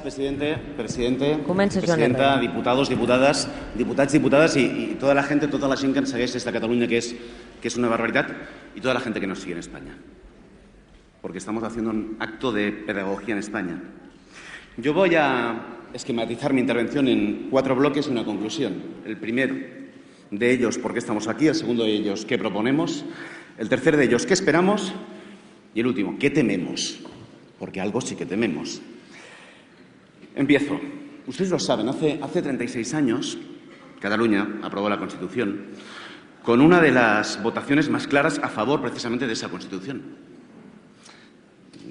presidente. Presidente, Comença presidenta, diputados, diputades, diputats, diputades i, i tota la gent, tota la gent que ens segueix des de Catalunya, que és, que és una barbaritat, y toda la gente que nos sigue en España. Porque estamos haciendo un acto de pedagogía en España. Yo voy a esquematizar mi intervención en cuatro bloques y una conclusión. El primero de ellos, ¿por qué estamos aquí? El segundo de ellos, ¿qué proponemos? El tercer de ellos, ¿qué esperamos? Y el último, ¿qué tememos? Porque algo sí que tememos. Empiezo. Ustedes lo saben, hace, hace 36 años Cataluña aprobó la Constitución con una de las votaciones más claras a favor precisamente de esa Constitución.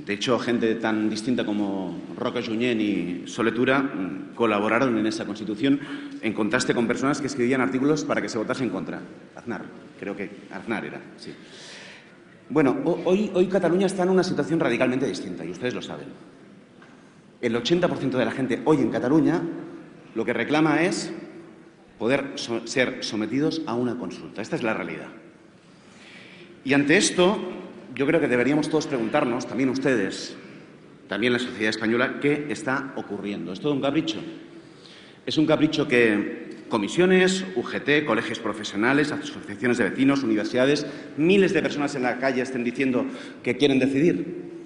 De hecho, gente tan distinta como Roca Junyent y Soletura mm, colaboraron en esa Constitución en contraste con personas que escribían artículos para que se votase en contra. Aznar, creo que Aznar era, sí. Bueno, ho- hoy, hoy Cataluña está en una situación radicalmente distinta y ustedes lo saben. El 80% de la gente hoy en Cataluña lo que reclama es poder ser sometidos a una consulta. Esta es la realidad. Y ante esto, yo creo que deberíamos todos preguntarnos, también ustedes, también la sociedad española, qué está ocurriendo. ¿Es todo un capricho? Es un capricho que comisiones, UGT, colegios profesionales, asociaciones de vecinos, universidades, miles de personas en la calle estén diciendo que quieren decidir.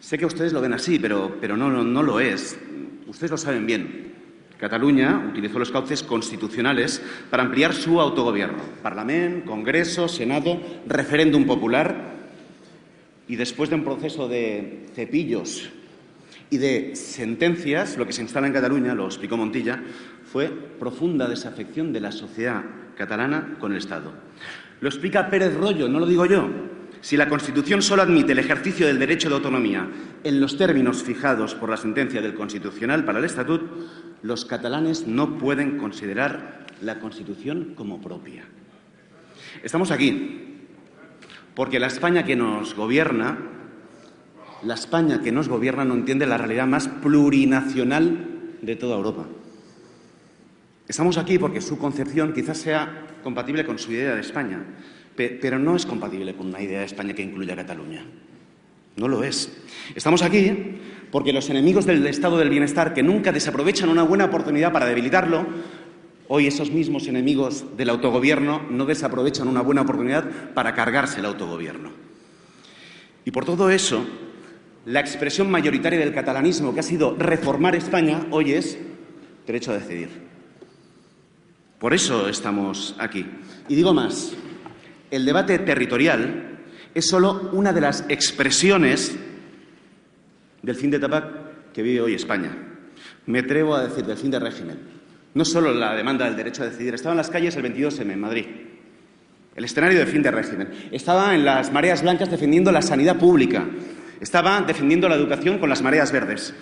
Sé que ustedes lo ven así, pero, pero no, no, no lo es. Ustedes lo saben bien. Cataluña utilizó los cauces constitucionales para ampliar su autogobierno. Parlamento, Congreso, Senado, referéndum popular. Y después de un proceso de cepillos y de sentencias, lo que se instala en Cataluña, lo explicó Montilla, fue profunda desafección de la sociedad catalana con el Estado. Lo explica Pérez Rollo, no lo digo yo. Si la Constitución solo admite el ejercicio del derecho de autonomía en los términos fijados por la sentencia del Constitucional para el Estatut, los catalanes no pueden considerar la Constitución como propia. Estamos aquí porque la España que nos gobierna la España que nos gobierna no entiende la realidad más plurinacional de toda Europa. Estamos aquí porque su concepción quizás sea compatible con su idea de España, pero no es compatible con una idea de España que incluya a Cataluña. No lo es. Estamos aquí porque los enemigos del estado del bienestar, que nunca desaprovechan una buena oportunidad para debilitarlo, hoy esos mismos enemigos del autogobierno no desaprovechan una buena oportunidad para cargarse el autogobierno. Y por todo eso, la expresión mayoritaria del catalanismo, que ha sido reformar España, hoy es derecho a decidir. Por eso estamos aquí. Y digo más, el debate territorial es solo una de las expresiones del fin de etapa que vive hoy España. Me atrevo a decir del fin de régimen. No solo la demanda del derecho a decidir, estaba en las calles el 22M en Madrid. El escenario de fin de régimen. Estaba en las mareas blancas defendiendo la sanidad pública. Estaba defendiendo la educación con las mareas verdes.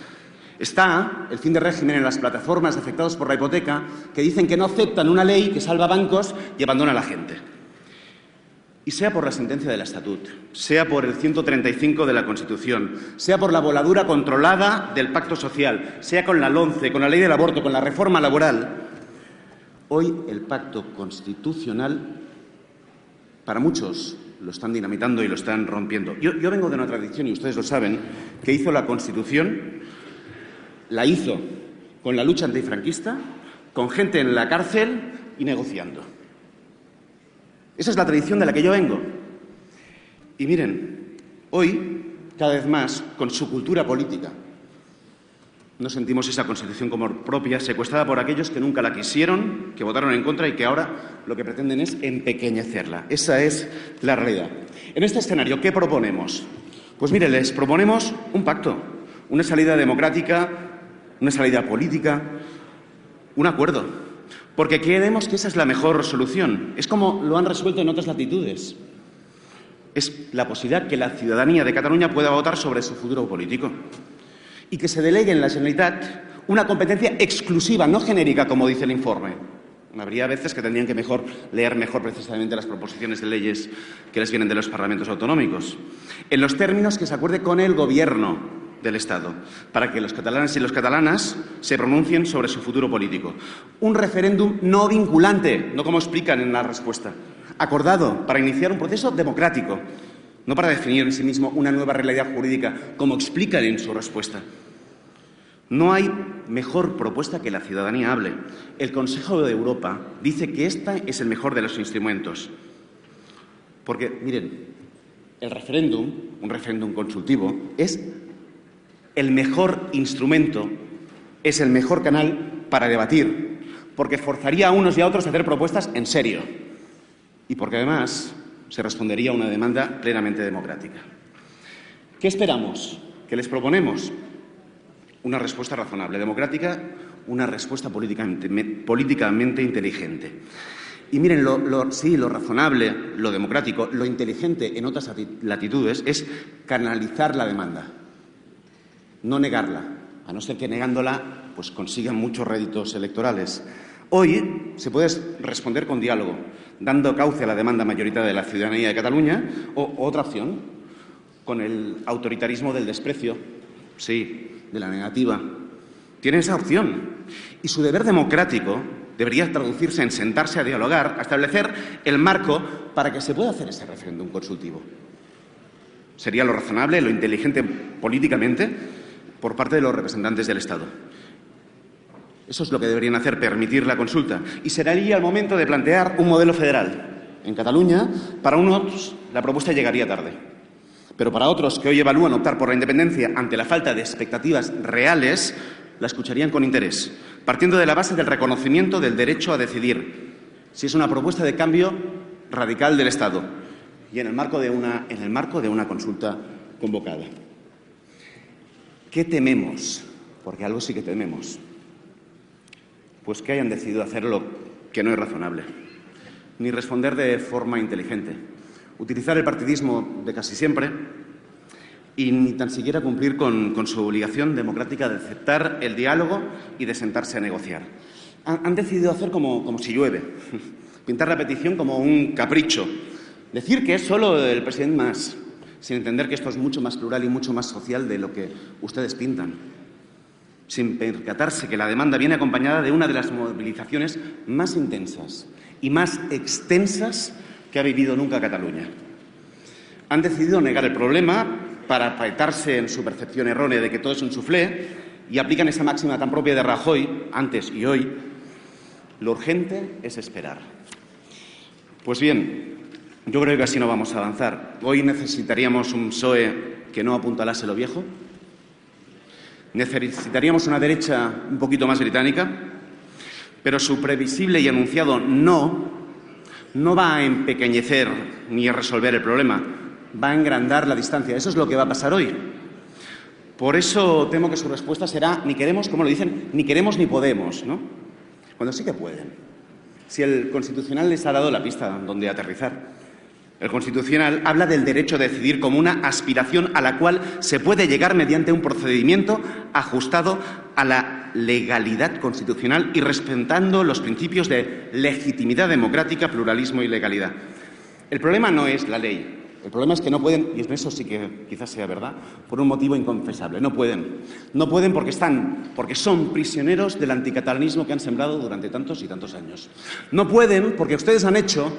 Está el fin de régimen en las plataformas de afectados por la hipoteca que dicen que no aceptan una ley que salva bancos y abandona a la gente. Y sea por la sentencia del Estatut, sea por el 135 de la Constitución, sea por la voladura controlada del Pacto Social, sea con la LONCE, con la ley del aborto, con la reforma laboral, hoy el Pacto Constitucional para muchos lo están dinamitando y lo están rompiendo. Yo, yo vengo de una tradición, y ustedes lo saben, que hizo la Constitución, la hizo con la lucha antifranquista, con gente en la cárcel y negociando. Esa es la tradición de la que yo vengo. Y miren, hoy, cada vez más, con su cultura política, no sentimos esa Constitución como propia, secuestrada por aquellos que nunca la quisieron, que votaron en contra y que ahora lo que pretenden es empequeñecerla. Esa es la realidad. En este escenario, ¿qué proponemos? Pues mire, les proponemos un pacto, una salida democrática, una salida política, un acuerdo. Porque creemos que esa es la mejor solución. Es como lo han resuelto en otras latitudes. Es la posibilidad que la ciudadanía de Cataluña pueda votar sobre su futuro político y que se delegue en la Generalitat una competencia exclusiva, no genérica, como dice el informe. Habría veces que tendrían que mejor leer mejor precisamente las proposiciones de leyes que les vienen de los parlamentos autonómicos, en los términos que se acuerde con el Gobierno del Estado, para que los catalanes y las catalanas se pronuncien sobre su futuro político. Un referéndum no vinculante, no como explican en la respuesta, acordado para iniciar un proceso democrático, no para definir en sí mismo una nueva realidad jurídica, como explican en su respuesta. No hay mejor propuesta que la ciudadanía hable. El Consejo de Europa dice que este es el mejor de los instrumentos. Porque, miren, el referéndum, un referéndum consultivo, es el mejor instrumento, es el mejor canal para debatir, porque forzaría a unos y a otros a hacer propuestas en serio y porque además se respondería a una demanda plenamente democrática. ¿Qué esperamos? ¿Qué les proponemos? Una respuesta razonable, democrática, una respuesta políticamente, inteligente. Y miren, sí, lo razonable, lo democrático, lo inteligente en otras latitudes es canalizar la demanda, no negarla, a no ser que negándola pues consigan muchos réditos electorales. Hoy se puede responder con diálogo, dando cauce a la demanda mayoritaria de la ciudadanía de Cataluña, o otra opción, con el autoritarismo del desprecio, sí, de la negativa. Tiene esa opción. Y su deber democrático debería traducirse en sentarse a dialogar, a establecer el marco para que se pueda hacer ese referéndum consultivo. Sería lo razonable, lo inteligente políticamente por parte de los representantes del Estado. Eso es lo que deberían hacer, permitir la consulta. Y sería el momento de plantear un modelo federal. En Cataluña, para unos, la propuesta llegaría tarde. Pero para otros que hoy evalúan optar por la independencia ante la falta de expectativas reales, la escucharían con interés, partiendo de la base del reconocimiento del derecho a decidir, si es una propuesta de cambio radical del Estado y en el marco de una, en el marco de una consulta convocada. ¿Qué tememos? Porque algo sí que tememos. Pues que hayan decidido hacer lo que no es razonable, ni responder de forma inteligente utilizar el partidismo de casi siempre y ni tan siquiera cumplir con, su obligación democrática de aceptar el diálogo y de sentarse a negociar. Han, decidido hacer como, como si llueve, pintar la petición como un capricho, decir que es solo el presidente más, sin entender que esto es mucho más plural y mucho más social de lo que ustedes pintan, sin percatarse que la demanda viene acompañada de una de las movilizaciones más intensas y más extensas que ha vivido nunca Cataluña. Han decidido negar el problema para apretarse en su percepción errónea de que todo es un suflé y aplican esa máxima tan propia de Rajoy, antes y hoy. Lo urgente es esperar. Pues bien, yo creo que así no vamos a avanzar. Hoy necesitaríamos un PSOE que no apuntalase lo viejo. Necesitaríamos una derecha un poquito más británica, pero su previsible y anunciado no no va a empequeñecer ni a resolver el problema, va a engrandar la distancia. Eso es lo que va a pasar hoy. Por eso temo que su respuesta será ni queremos, como lo dicen, ni queremos ni podemos, ¿no? Cuando sí que pueden. Si el Constitucional les ha dado la pista donde aterrizar. El Constitucional habla del derecho a decidir como una aspiración a la cual se puede llegar mediante un procedimiento ajustado a la legalidad constitucional y respetando los principios de legitimidad democrática, pluralismo y legalidad. El problema no es la ley. El problema es que no pueden, y eso sí que quizás sea verdad, por un motivo inconfesable. No pueden. No pueden porque están, porque son prisioneros del anticatalanismo que han sembrado durante tantos y tantos años. No pueden porque ustedes han hecho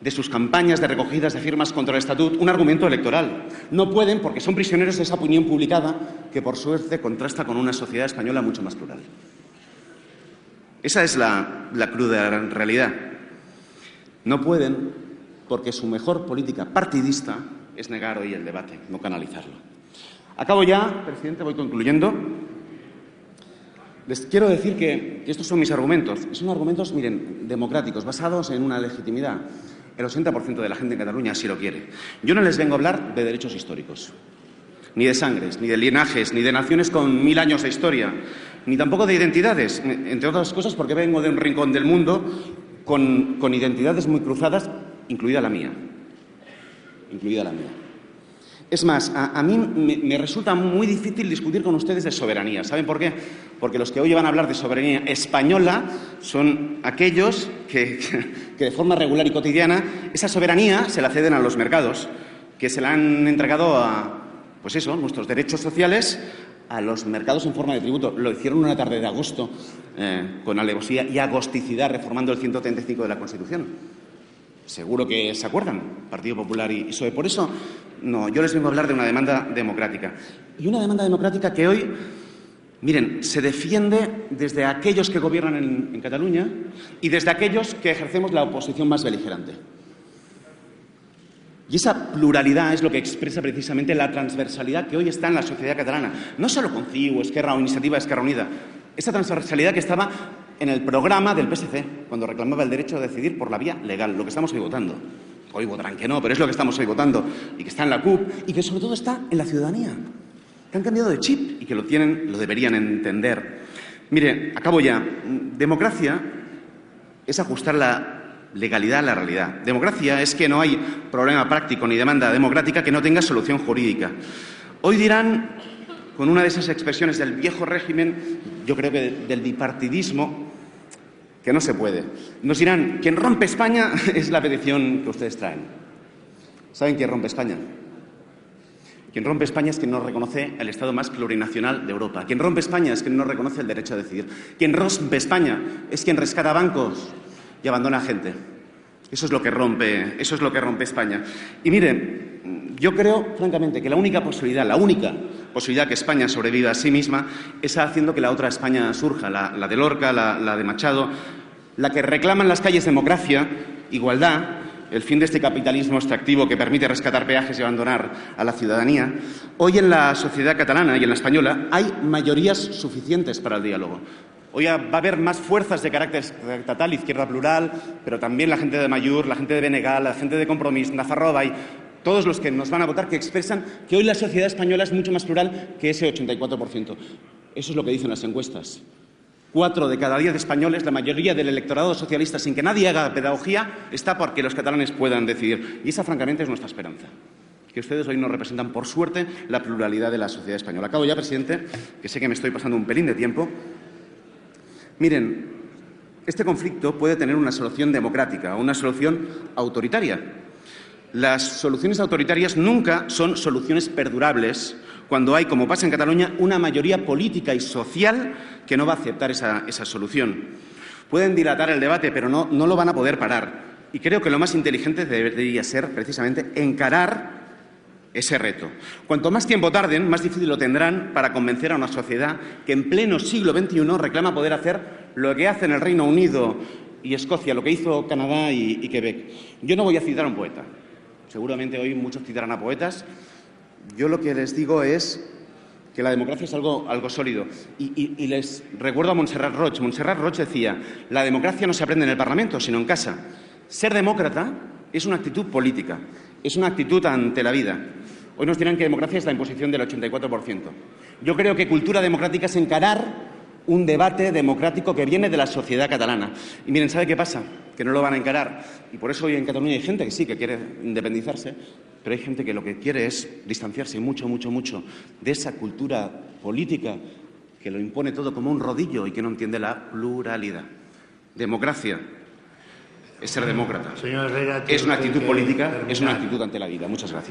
de sus campañas de recogidas de firmas contra el Estatut un argumento electoral. No pueden porque son prisioneros de esa opinión publicada que, por suerte, contrasta con una sociedad española mucho más plural. Esa es la, la cruda realidad. No pueden porque su mejor política partidista es negar hoy el debate, no canalizarlo. Acabo ya, presidente, voy concluyendo. Les quiero decir que, que estos son mis argumentos. Son argumentos, miren, democráticos, basados en una legitimidad. El 80% de la gente en Cataluña así lo quiere. Yo no les vengo a hablar de derechos históricos, ni de sangres, ni de linajes, ni de naciones con mil años de historia, ni tampoco de identidades, entre otras cosas porque vengo de un rincón del mundo con, con identidades muy cruzadas, incluida la mía. Incluida la mía. Es más, a, mí me, resulta muy difícil discutir con ustedes de soberanía. ¿Saben por qué? Porque los que hoy van a hablar de soberanía española son aquellos que, de forma regular y cotidiana esa soberanía se la ceden a los mercados, que se la han entregado a, pues eso, nuestros derechos sociales a los mercados en forma de tributo. Lo hicieron una tarde de agosto eh, con alevosía y agosticidad reformando el 135 de la Constitución. Seguro que se acuerdan, Partido Popular y Por eso, no, yo les vengo a hablar de una demanda democrática. Y una demanda democrática que hoy Miren, se defiende desde aquellos que gobiernan en, Cataluña y desde aquellos que ejercemos la oposición más beligerante. Y esa pluralidad es lo que expresa precisamente la transversalidad que hoy está en la sociedad catalana. No solo con CIU, Esquerra o Iniciativa Esquerra Unida. Esa transversalidad que estaba en el programa del PSC, cuando reclamaba el derecho a decidir por la vía legal, lo que estamos hoy votando. Hoy votarán que no, pero es lo que estamos hoy votando. Y que está en la CUP y que sobre todo está en la ciudadanía. Que han cambiado de chip y que lo tienen, lo deberían entender. Mire, acabo ya. Democracia es ajustar la legalidad a la realidad. Democracia es que no hay problema práctico ni demanda democrática que no tenga solución jurídica. Hoy dirán, con una de esas expresiones del viejo régimen, yo creo que del bipartidismo, que no se puede. Nos dirán, quien rompe España es la petición que ustedes traen. ¿Saben quién rompe España? Quien rompe España es quien no reconoce el Estado más plurinacional de Europa. Quien rompe España es quien no reconoce el derecho a decidir. Quien rompe España es quien rescata bancos, y abandona gente. Eso es lo que rompe, eso es lo que rompe España. Y miren, yo creo, francamente, que la única posibilidad, la única posibilidad que España sobreviva a sí misma es haciendo que la otra España surja, la, de Lorca, la, de Machado, la que reclama en las calles democracia, igualdad, el fin de este capitalismo extractivo que permite rescatar peajes y abandonar a la ciudadanía, hoy en la sociedad catalana y en la española hay mayorías suficientes para el diálogo. Hoy va a haber más fuerzas de carácter estatal, izquierda plural, pero también la gente de Mayur, la gente de Benegal, la gente de Compromís, Nafarroa y todos los que nos van a votar, que expresan que hoy la sociedad española es mucho más plural que ese 84%. Eso es lo que dicen las encuestas. Cuatro de cada diez españoles, la mayoría del electorado socialista, sin que nadie haga pedagogía, está porque los catalanes puedan decidir. Y esa, francamente, es nuestra esperanza. Que ustedes hoy nos representan, por suerte, la pluralidad de la sociedad española. Acabo ya, presidente, que sé que me estoy pasando un pelín de tiempo. Miren, este conflicto puede tener una solución democrática o una solución autoritaria. Las soluciones autoritarias nunca son soluciones perdurables cuando hay, como pasa en Cataluña, una mayoría política y social que no va a aceptar esa, solución. Pueden dilatar el debate, pero no, lo van a poder parar. Y creo que lo más inteligente debería ser precisamente encarar ese reto. Cuanto más tiempo tarden, más difícil lo tendrán para convencer a una sociedad que en pleno siglo XXI reclama poder hacer lo que hacen el Reino Unido y Escocia, lo que hizo Canadá y, Quebec. Yo no voy a citar a un poeta. Seguramente hoy muchos citarán a poetas. Yo lo que les digo es que la democracia es algo, algo sólido. Y, les recuerdo a Montserrat Roig. Montserrat Roig decía, la democracia no se aprende en el Parlamento, sino en casa. Ser demócrata es una actitud política, es una actitud ante la vida. Hoy nos dirán que democracia es la imposición del 84%. Yo creo que cultura democrática es encarar un debate democrático que viene de la sociedad catalana. Y miren, ¿sabe qué pasa? Que no lo van a encarar. Y por eso hoy en Cataluña hay gente que sí, que quiere independizarse, pero hay gente que lo que quiere es distanciarse mucho, mucho, mucho de esa cultura política que lo impone todo como un rodillo y que no entiende la pluralidad. Democracia es ser demócrata. es una actitud política, es una actitud ante la vida. Muchas gracias.